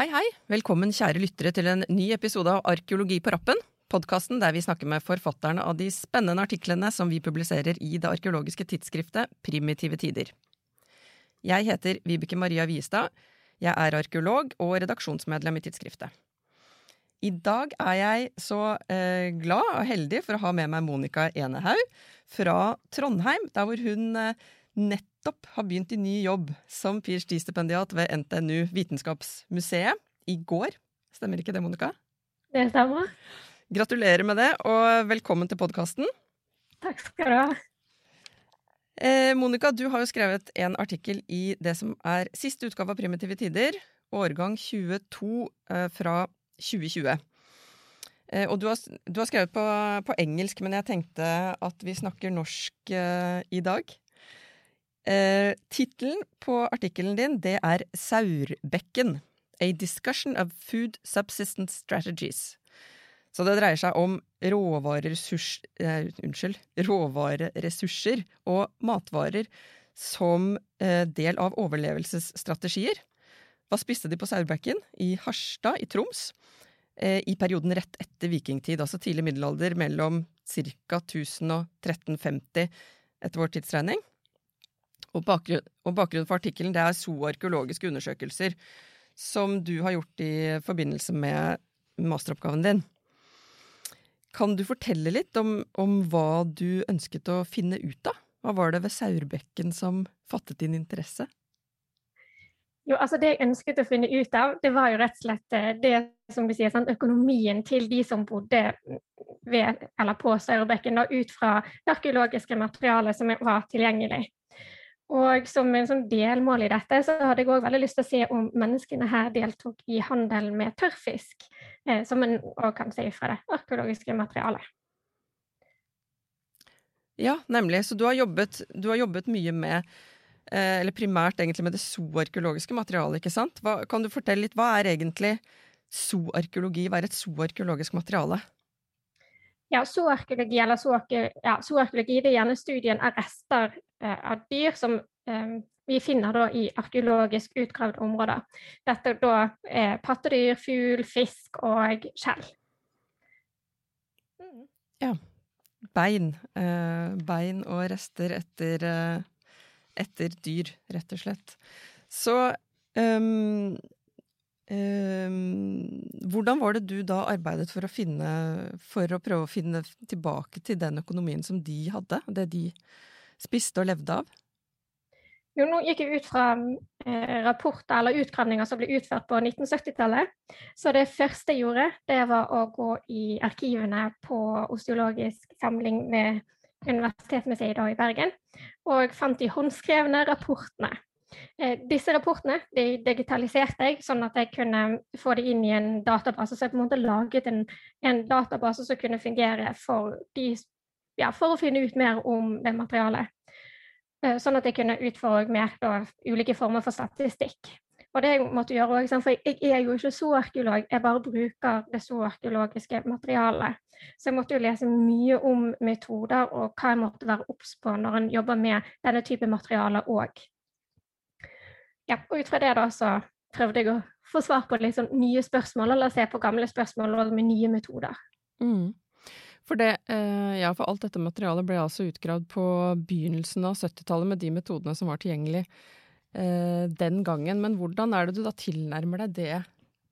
Hei, hei! Velkommen kjære lyttere til en ny episode av Arkeologi på rappen. Podkasten der vi snakker med forfatterne av de spennende artiklene som vi publiserer i det arkeologiske tidsskriftet Primitive tider. Jeg heter Vibeke Maria Wiestad. Jeg er arkeolog og redaksjonsmedlem i tidsskriftet. I dag er jeg så eh, glad og heldig for å ha med meg Monica Enehaug fra Trondheim, der hvor hun eh, nettopp har begynt i ny jobb som ph.d.-stipendiat ved NTNU Vitenskapsmuseet i går. Stemmer ikke det, Monica? Det stemmer. Gratulerer med det, og velkommen til podkasten. Takk skal du ha. Eh, Monica, du har jo skrevet en artikkel i det som er siste utgave av Primitive tider, årgang 22 eh, fra 2020. Eh, og du har, du har skrevet på, på, engelsk, men jeg tenkte at vi snakker norsk eh, i dag. Eh, Tittelen på artikkelen din det er Saurbekken. A discussion of food subsistence strategies. Så det dreier seg om råvareressurs, eh, unnskyld, råvareressurser og matvarer som eh, del av overlevelsesstrategier. Hva spiste de på Saurbekken? I Harstad i Troms. Eh, I perioden rett etter vikingtid, altså tidlig middelalder, mellom ca. 1000 og 1350 etter vår tidsregning. Og, bakgrunn, og bakgrunnen for artikkelen det er zooarkeologiske undersøkelser som du har gjort i forbindelse med masteroppgaven din. Kan du fortelle litt om, om, hva du ønsket å finne ut av? Hva var det ved Saurbekken som fattet din interesse? Jo, altså Det jeg ønsket å finne ut av, det var jo rett og slett eh, det som du sier, sånn, økonomien til de som bodde ved, eller på Saurbekken, ut fra det arkeologiske materialet som var tilgjengelig. Og som en sånn delmål i dette, så hadde jeg òg veldig lyst til å se om menneskene her deltok i handel med tørrfisk, eh, som en òg kan si fra det arkeologiske materialet. Ja, nemlig. Så du har jobbet, du har jobbet mye med eh, eller primært egentlig med det zooarkeologiske materialet, ikke sant? Hva, kan du fortelle litt, hva er egentlig zooarkeologi? Hva er et zooarkeologisk materiale? Ja, zooarkeologi eller ja, det er gjerne studien av rester av dyr som eh, vi finner da i arkeologisk utgravde områder. Dette da er pattedyr, fugl, fisk og skjell. Ja. Bein. Eh, bein og rester etter, eh, etter, dyr, rett og slett. Så um, um, hvordan var det du da arbeidet for å, finne, for å prøve å finne tilbake til den økonomien som de hadde? Det de spiste og levde av? Jo, nå gikk jeg ut fra eh, rapporter eller utgravninger som ble utført på 1970-tallet. Så det første jeg gjorde, det var å gå i arkivene på osteologisk samling ved Universitetsmuseet i Bergen, og fant de håndskrevne rapportene Eh, disse rapportene de digitaliserte jeg, sånn at jeg kunne få det inn i en database. Så jeg på en måte laget en, en database som kunne fungere for, de, ja, for, å finne ut mer om det materialet. Eh, sånn at jeg kunne utføre mer da, ulike former for statistikk. Og det jeg måtte gjøre også, For jeg er jo ikke zoo-arkeolog, jeg bare bruker det zoo-arkeologiske materialet. Så jeg måtte jo lese mye om metoder og hva jeg måtte være obs på når en jobber med denne type materialer òg ja, og ut fra det da så prøvde jeg å få svar på sånn nye spørsmål, eller se på gamle spørsmål med nye metoder. Mm. For det, eh, ja, for alt dette materialet ble altså utgravd på begynnelsen av 70-tallet med de metodene som var tilgjengelig eh, den gangen. Men hvordan er det du da tilnærmer deg det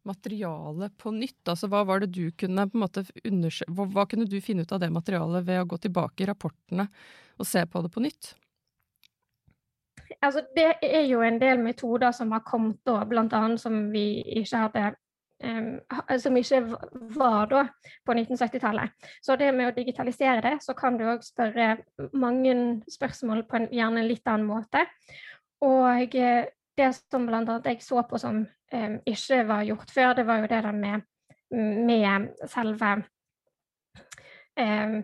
materialet på nytt? Altså hva var det du kunne på en måte hva, hva kunne du finne ut av det materialet ved å gå tilbake i rapportene og se på det på nytt? altså, det er jo en del metoder som har kommet da, bl.a. som vi ikke hadde som ikke var da på 1970-tallet. Så det med å digitalisere det, så kan du òg spørre mange spørsmål på en gjerne litt annen måte. Og eh, det som bl.a. jeg så på som um, ikke var gjort før, det var jo det der med, med selve um,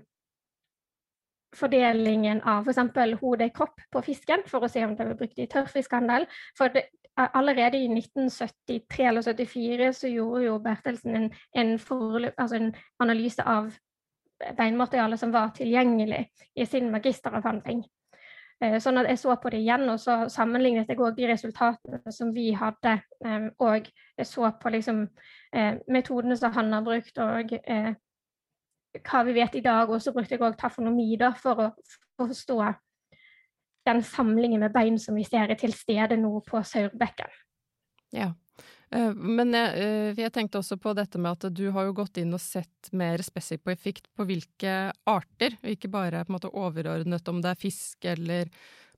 fordelingen av f.eks. hode-kropp på fisken, for å se om det ble brukt i tørrfiskhandel. For det, allerede i 1973 eller 1974 så gjorde jo Bertelsen en, en, forløp, altså en analyse av beinmaterialet som var tilgjengelig i sin magisteravhandling. Eh, sånn at jeg så på det igjen, og så sammenlignet jeg òg de resultatene som vi hadde. Eh, og jeg så på liksom eh, metodene som han har brukt, og hva vi vet i dag. Og så brukte jeg òg tafonomi da, for å forstå den samlingen med bein som vi ser er til stede nå på Saurbekken. Ja. Eh, men jeg, eh, jeg, tenkte også på dette med at du har jo gått inn og sett mer spesifikt på hvilke arter, og ikke bare på en måte overordnet om det er fisk eller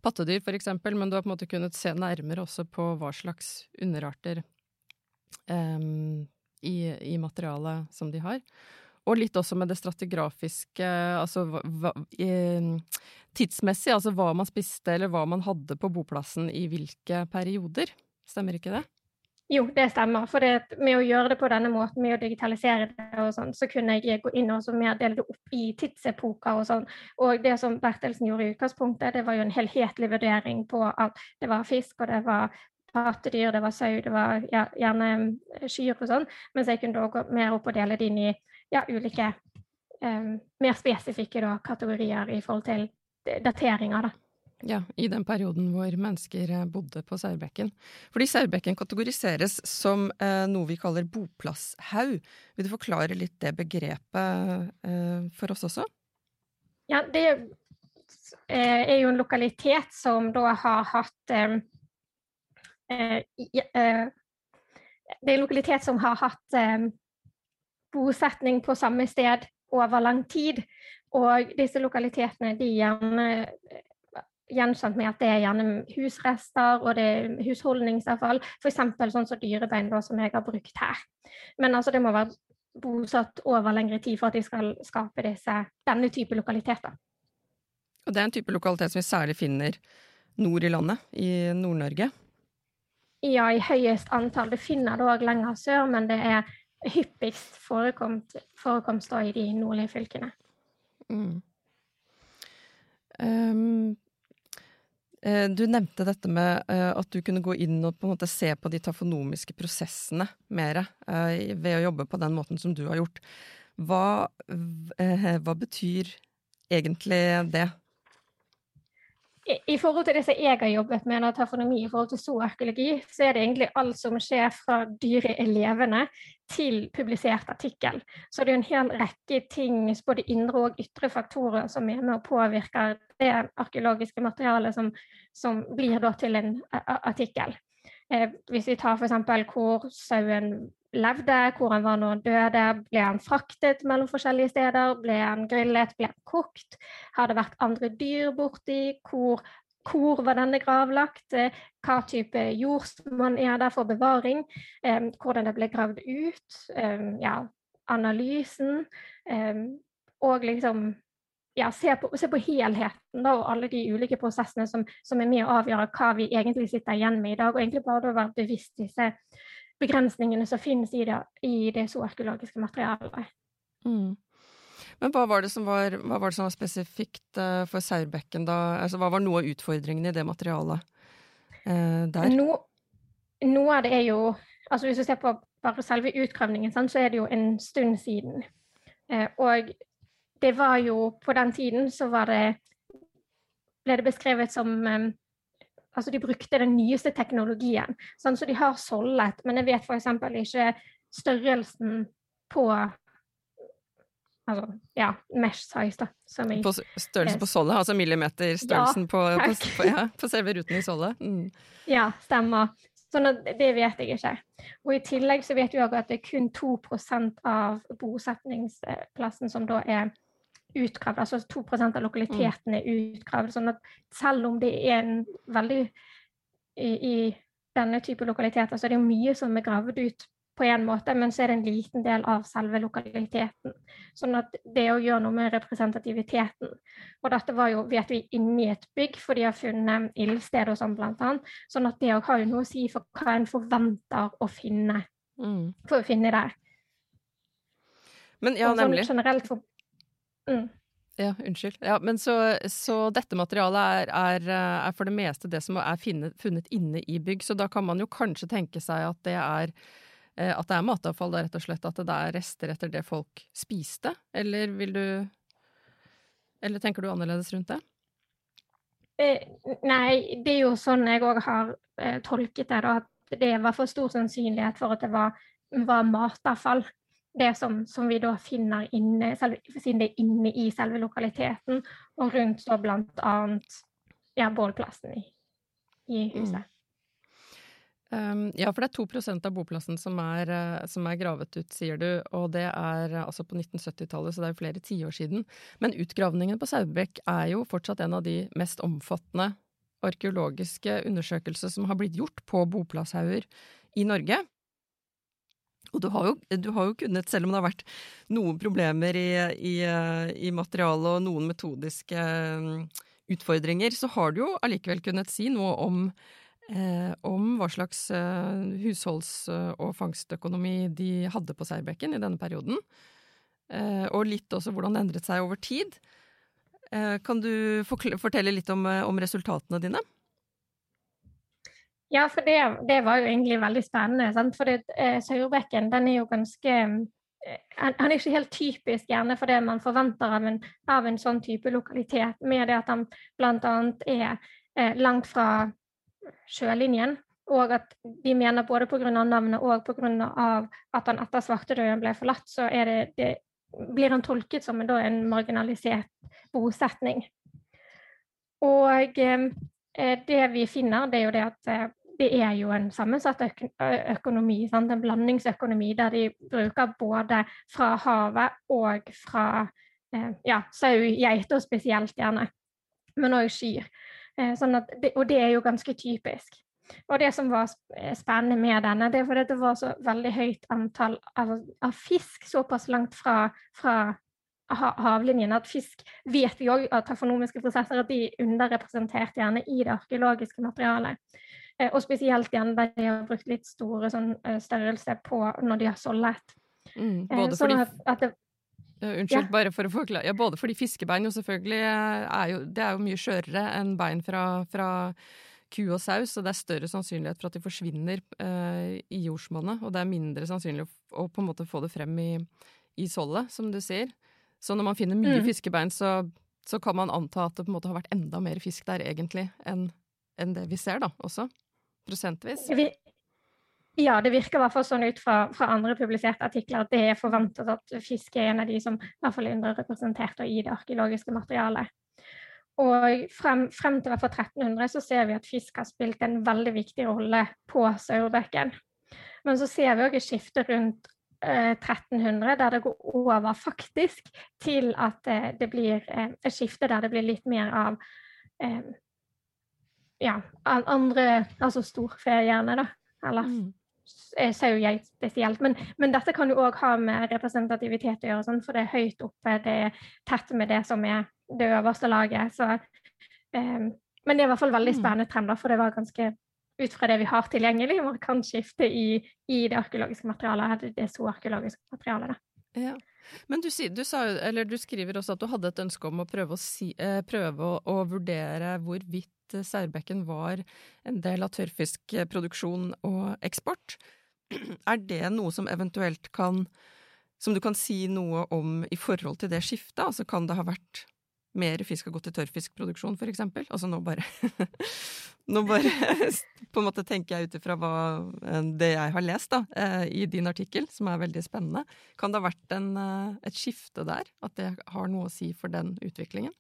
pattedyr f.eks., men du har på en måte kunnet se nærmere også på hva slags underarter um, i, i materialet som de har. Og litt også med det stratigrafiske, altså hva, tidsmessig, altså hva man spiste eller hva man hadde på boplassen i hvilke perioder. Stemmer ikke det? Jo, det stemmer. For det, med å gjøre det på denne måten, med å digitalisere det og sånn, så kunne jeg gå inn og dele det opp i tidsepoker og sånn. Og det som Bertelsen gjorde i utgangspunktet, det var jo en helhetlig vurdering på at det var fisk, og det var pattedyr, det var sau, det var ja, gjerne kyr og sånn. Mens jeg kunne da gå mer opp og dele det inn i ja, ulike um, mer spesifikke da, kategorier i forhold til dateringer. da. Ja, i den perioden hvor mennesker eh, bodde på Særbekken. Fordi Særbekken kategoriseres som eh, noe vi kaller boplasshaug. Vil du forklare litt det begrepet eh, for oss også? Ja, det eh, er jo en lokalitet som da har hatt eh, eh, Det er en lokalitet som har hatt bosetning på samme sted over lang tid. Og disse lokalitetene de er gjerne eh, gjenkjent med at det er gjerne husrester og det er husholdningsavfall. F.eks. sånn som dyrebein, da, som jeg har brukt her. Men altså, det må være bosatt over lengre tid for at de skal skape disse, denne type lokaliteter. Og det er en type lokalitet som vi særlig finner nord i landet, i Nord-Norge? Ja, i høyest antall. Det finner det òg lenger sør, men det er hyppigst forekomst, i de nordlige fylkene. Mm. Um, du nevnte dette med uh, at du kunne gå inn og på en måte se på de tafonomiske prosessene mer uh, ved å jobbe på den måten som du har gjort. Hva, hva betyr egentlig det? I forhold til det som jeg har jobbet med, når tafonomi i forhold til zooarkeologi, så er det egentlig alt som skjer fra dyret er til publisert artikkel. Så det er en hel rekke ting, både indre og ytre faktorer, som er med og påvirker det arkeologiske materialet som, som blir til en artikkel. Eh, hvis vi tar f.eks. hvor sauen levde, hvor han var når han døde. Ble han fraktet mellom forskjellige steder? Ble han grillet? Ble han kokt? Har det vært andre dyr borti? Hvor, hvor var denne gravlagt? Hva type jordsmonn er der for bevaring? Eh, hvordan det ble gravd ut? Eh, ja, analysen. Eh, og liksom ja, se, på, se, på, helheten da, og alle de ulike prosessene som, som, er med å avgjøre hva vi egentlig sitter igjen med i dag. Og egentlig bare å være bevisst disse begrensningene som finnes i det, i det zooarkeologiske materialet. Mm. Men hva var det som var, var, det som var spesifikt uh, for Saurbekken, da? Altså, hva var noe av utfordringene i det materialet uh, der? No, noe av det er jo altså Hvis du ser på bare selve utgravningen, så er det jo en stund siden. Uh, og det var jo På den tiden så var det ble det beskrevet som um, altså de brukte den nyeste teknologien. Sånn, så de har sollet, men jeg vet f.eks. ikke størrelsen på altså, ja, mesh size, da. Jeg, på størrelsen på sollet? Altså millimeterstørrelsen ja, på, på, på, ja, på, selve ruten i sollet? Mm. Ja, stemmer. Sånn at det vet jeg ikke. Og I tillegg så vet vi òg at det er kun 2% av bosetningsplassen som da er utgravd. Altså 2% av lokaliteten er utgravd. sånn at selv om det er en veldig i, i denne type lokaliteter, så er det mye som er gravd ut på en måte, men så er det en liten del av selve lokaliteten. Sånn at det å gjøre noe med representativiteten Og dette var jo, vet vi, inni et bygg, for de har funnet ildsted og sånn, blant annet. Sånn at det òg har jo noe å si for hva en forventer å finne, mm. for å finne der. Men ja, nemlig. Sånn generelt for Mm. Ja, unnskyld. Ja, men så, så dette materialet er, er, er, for det meste det som er finnet, funnet inne i bygg, så da kan man jo kanskje tenke seg at det er eh, at det er matavfall, da, rett og slett. At det er rester etter det folk spiste? Eller vil du Eller tenker du annerledes rundt det? Eh, nei, det er jo sånn jeg òg har eh, tolket det. da, at Det var for stor sannsynlighet for at det var, var matavfall. Det som, som, vi da finner inne, selv, siden det er inne i selve lokaliteten, og rundt da annet ja, bålplassen i, i huset. Mm. Um, ja, for det er 2% av boplassen som er, uh, som er, gravet ut, sier du. Og det er uh, altså på 1970-tallet, så det er jo flere tiår siden. Men utgravningen på Saubekk er jo fortsatt en av de mest omfattende arkeologiske undersøkelser som har blitt gjort på boplasshauger i Norge. Og du har, jo, du har, jo, kunnet, selv om det har vært noen problemer i, i, i materialet og noen metodiske um, utfordringer, så har du jo allikevel kunnet si noe om eh, om hva slags eh, husholds- og fangstøkonomi de hadde på Seierbekken i denne perioden. Eh, og litt også hvordan det endret seg over tid. Eh, kan du fortelle litt om, eh, om resultatene dine? Ja, for det, det, var jo egentlig veldig spennende. Sant? For eh, Sauerbekken den er jo ganske han, er ikke helt typisk gjerne for det man forventer av en, av en sånn type lokalitet, med det at han bl.a. er eh, langt fra sjølinjen. Og at de mener både pga. navnet og pga. at han etter svartedauden ble forlatt, så det, det, blir han tolket som en, en marginalisert bosetning. Og eh, det vi finner, det er jo det at eh, det er jo en sammensatt øk økonomi, sant? en blandingsøkonomi der de bruker både fra havet og fra eh, ja, sau, geiter spesielt gjerne, men òg kyr. Eh, sånn det, og det er jo ganske typisk. Og det som var eh, spennende med denne, det var at det var så veldig høyt antall av, av fisk såpass langt fra, fra havlinjen at fisk vet vi òg av tafonomiske prosesser at de er underrepresentert gjerne i det arkeologiske materialet. Eh, og spesielt igjen der de har brukt litt store sånn, størrelse på når de har sollet. Mm, både sånn fordi... det, unnskyld, ja. bare for å forklare. Ja, både fordi fiskebein jo selvfølgelig eh, er jo, det er jo mye skjørere enn bein fra, fra ku og saus, og det er større sannsynlighet for at de forsvinner eh, i jordsmonnet. Og det er mindre sannsynlig å, å, på en måte få det frem i, i sollet, som du sier. Så når man finner mye mm. fiskebein, så, så, kan man anta at det på en måte har vært enda mer fisk der egentlig enn, en det vi ser, da, også. Prosentvis. Vi, ja, det virker i hvert fall sånn ut fra, fra, andre publiserte artikler at det er forventet at fisk er en av de som i hvert fall er underrepresentert i det arkeologiske materialet. Og frem, frem til 1300 så ser vi at fisk har spilt en veldig viktig rolle på Saurbøkken. Men så ser vi òg et skifte rundt 1300 der det går over faktisk til at eh, det blir eh, et skifte der det blir litt mer av eh, ja, andre Altså storfe, gjerne, da. Eller mm sau jeg spesielt. Men, men, dette kan jo òg ha med representativitet å gjøre, sånn, for det er høyt oppe, det er tett med det som er det øverste laget. Så, um, men det er i hvert fall veldig mm. spennende trend, for det var ganske ut fra det vi har tilgjengelig, markant skifte i, i, det arkeologiske materialet, det så arkeologiske materialet. Ja. Men du, du, sa, du, skriver også at du hadde et ønske om å prøve å, si, eh, prøve å, å vurdere hvorvidt Særbekken var en del av tørrfiskproduksjon og eksport. Er det noe som eventuelt kan Som du kan si noe om i forhold til det skiftet? Altså kan det ha vært mer fisk har gått til tørrfiskproduksjon, eksempel? Altså nå bare Nå bare på en måte tenker jeg ut ifra det jeg har lest da, eh, i din artikkel, som er veldig spennende. Kan det ha vært en, eh, et skifte der? At det har noe å si for den utviklingen?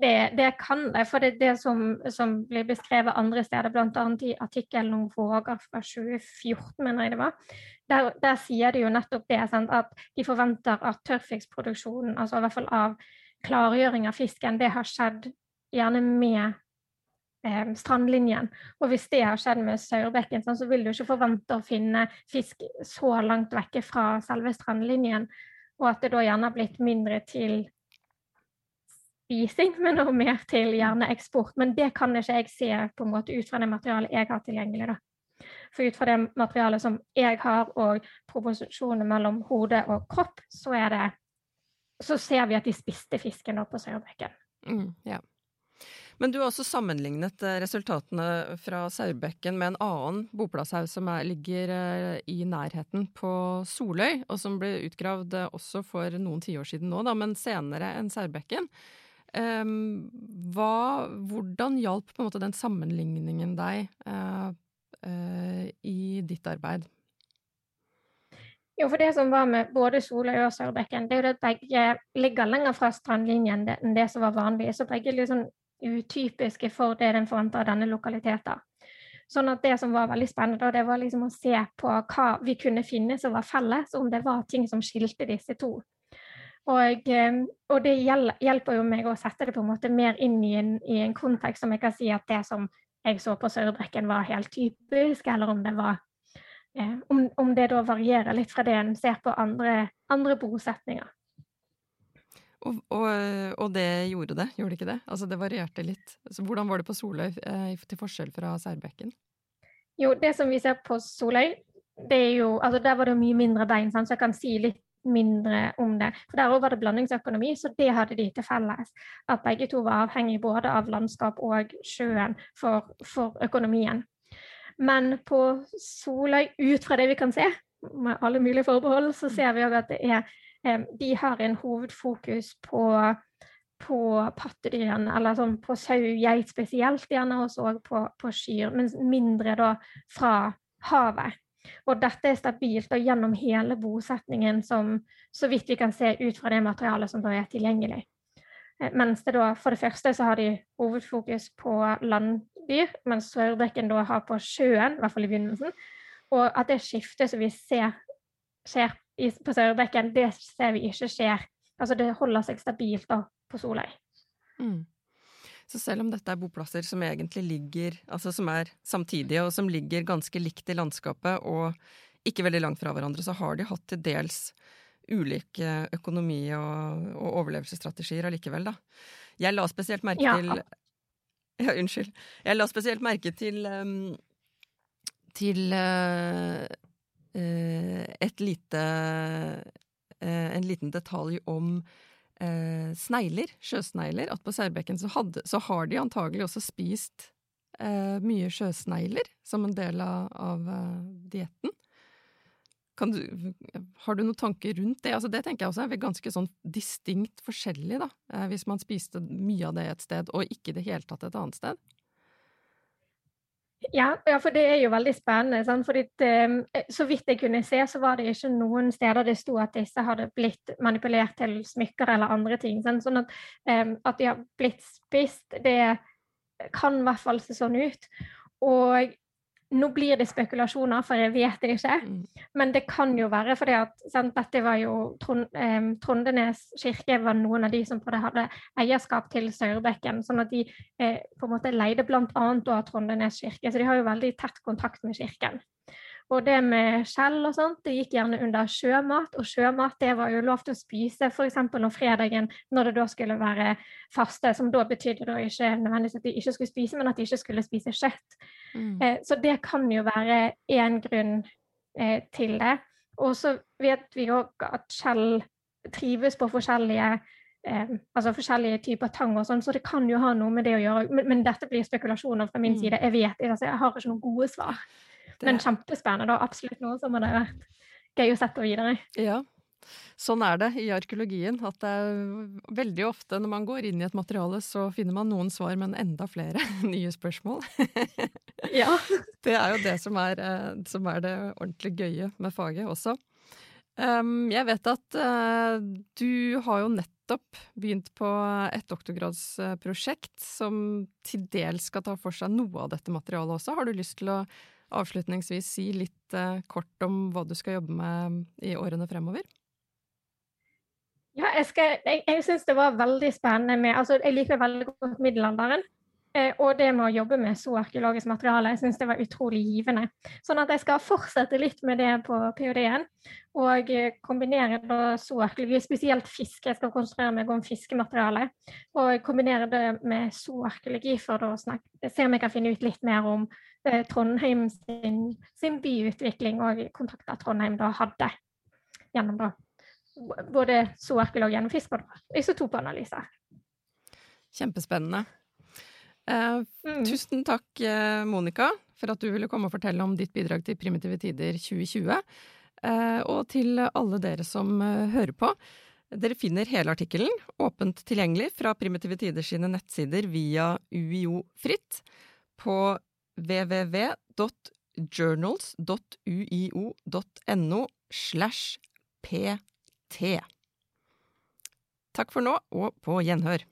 Det, det, kan det. For det det som, som, blir beskrevet andre steder, bl.a. i artikkelen om Våger fra 2014, mener jeg det var. Der, der sier de jo nettopp det, sant, at de forventer at tørrfiskproduksjonen, altså i hvert fall av klargjøring av fisken, det har skjedd gjerne med eh, strandlinjen. Og hvis det har skjedd med Saurbekken, sånn, så vil du ikke forvente å finne fisk så langt vekke fra selve strandlinjen, og at det da gjerne har blitt mindre til spising, men også mer til gjerne eksport. Men det kan ikke jeg se på en måte ut fra det materialet jeg har tilgjengelig. da. For ut fra det materialet som jeg har, og proporsjonene mellom hode og kropp, så, er det, så ser vi at de spiste fisken på Sauerbekken. Mm, ja. Men du har også sammenlignet eh, resultatene fra Sauerbekken med en annen boplasshaug som er, ligger eh, i nærheten på Soløy, og som ble utgravd eh, også for noen tiår siden nå, da, men senere enn Sauerbekken. Um, hva, hvordan hjalp måte den sammenligningen deg uh, uh, i ditt arbeid? Jo, for det som var med både Soløy og Sørbekken, det er jo at begge ligger lenger fra strandlinjen enn det som var vanlig. Så begge er litt sånn utypiske for det den forventer av denne lokaliteten. Sånn at det som var veldig spennende, det var liksom å se på hva vi kunne finne som var felles, om det var ting som skilte disse to. Og, eh, og, det hjelper jo meg å sette det på en måte mer inn i en, i en kontekst som jeg kan si at det som jeg så på Sørbrekken var helt typisk, eller om det var om, om, det da varierer litt fra det en ser på andre, andre bosetninger. Og, og, og, det gjorde det, gjorde det ikke det? Altså det varierte litt. Så hvordan var det på Soløy eh, til forskjell fra Særbekken? Jo, det som vi ser på Soløy, det er jo Altså der var det mye mindre bein, så jeg kan si litt mindre om det. For Der òg var det blandingsøkonomi, så det hadde de til felles. At begge to var avhengig både av landskap og sjøen for, for økonomien. Men på Soløy, ut fra det vi kan se, med alle mulige forbehold, så ser vi òg at det er De har en hovedfokus på på pattedyrene, eller sånn på sau, geit spesielt, gjerne også på, på kyr, men mindre da fra havet. Og dette er stabilt og gjennom hele bosetningen, som så vidt vi kan se ut fra det materialet som da er tilgjengelig. Eh, mens det da, for det første så har de hovedfokus på landdyr, mens Sørbekken da har på sjøen, i hvert fall i begynnelsen. Og at det skiftet som vi ser skjer på Sørbrekken, det ser vi ikke skjer. Altså det holder seg stabilt da på Soløy. Mm. Så selv om dette er boplasser som egentlig ligger, altså som er samtidige, og som ligger ganske likt i landskapet og ikke veldig langt fra hverandre, så har de hatt til dels ulike økonomi- og, og overlevelsesstrategier allikevel, da. Jeg la spesielt merke ja. til Ja, unnskyld. Jeg la spesielt merke til um, til uh, uh, et lite uh, En liten detalj om snegler, sjøsnegler. At på Særbekken så, så, har de antagelig også spist mye sjøsnegler som en del av, av dietten. Du, har du noen tanker rundt det? Altså det tenker jeg også er ganske sånn distinkt forskjellig, da. Eh, hvis man spiste mye av det et sted, og ikke i det hele tatt et annet sted. Ja, ja, for det er jo veldig spennende. Sant? Fordi det, eh, så vidt jeg kunne se, så var det ikke noen steder det sto at disse hadde blitt manipulert til smykker eller andre ting. Sant? Sånn at, um, at de har blitt spist, det kan i hvert fall se sånn ut. Og nå blir det spekulasjoner, for jeg vet det ikke. Mm. Men det kan jo være fordi at sant, dette var jo Trond, eh, Trondenes kirke var noen av de som hadde eierskap til Sørbekken. Sånn at de eh, på en måte leide bl.a. av Trondenes kirke. Så de har jo veldig tett kontakt med kirken. Og det med skjell og sånt, det gikk gjerne under sjømat, og sjømat det var jo lov til å spise f.eks. om fredagen når det da skulle være faste, som da betydde da ikke nødvendigvis at de ikke skulle spise, men at de ikke skulle spise kjøtt. Mm. Eh, så det kan jo være én grunn eh, til det. Og så vet vi òg at skjell trives på forskjellige Eh, altså forskjellige typer tang og sånn, så det kan jo ha noe med det å gjøre. Men, men dette blir spekulasjoner fra min mm. side. Jeg vet altså, jeg har ikke noen gode svar. Men kjempespennende. og Absolutt noe som hadde vært gøy å sette videre. Ja, Sånn er det i arkeologien. At det er veldig ofte når man går inn i et materiale, så finner man noen svar, men enda flere nye spørsmål. ja. Det er jo det som er, eh, som er, det ordentlig gøye med faget også. Um, jeg vet at uh, du har jo nettopp begynt på et doktorgradsprosjekt som til dels skal ta for seg noe av dette materialet også. Har du lyst til å avslutningsvis si litt eh, kort om hva du skal jobbe med i årene fremover? Ja, jeg, skal, jeg, jeg syns det var veldig spennende med altså Jeg liker veldig godt middelalderen. Eh, og det med å jobbe med så arkeologisk materiale, jeg syns det var utrolig givende. Sånn at jeg skal fortsette litt med det på ph.d.-en. Og eh, kombinere da zooarkeologi, spesielt fiske. Jeg skal konsentrere meg om fiskemateriale. Og kombinere det med zooarkeologi for å snakke, se om jeg kan finne ut litt mer om eh, Trondheim sin, sin, byutvikling og kontakter Trondheim da hadde gjennom da både zooarkeolog gjennom fisk og isotopanalyser. Kjempespennende. Eh, mm. Tusen takk, eh, Monica, for at du ville komme og fortelle om ditt bidrag til Primitive tider 2020. Eh, og til alle dere som hører på. Dere finner hele artikkelen åpent tilgjengelig fra Primitive Tider sine nettsider via UiO fritt på www.journals.uio.no slash pt. Takk for nå, og på gjenhør.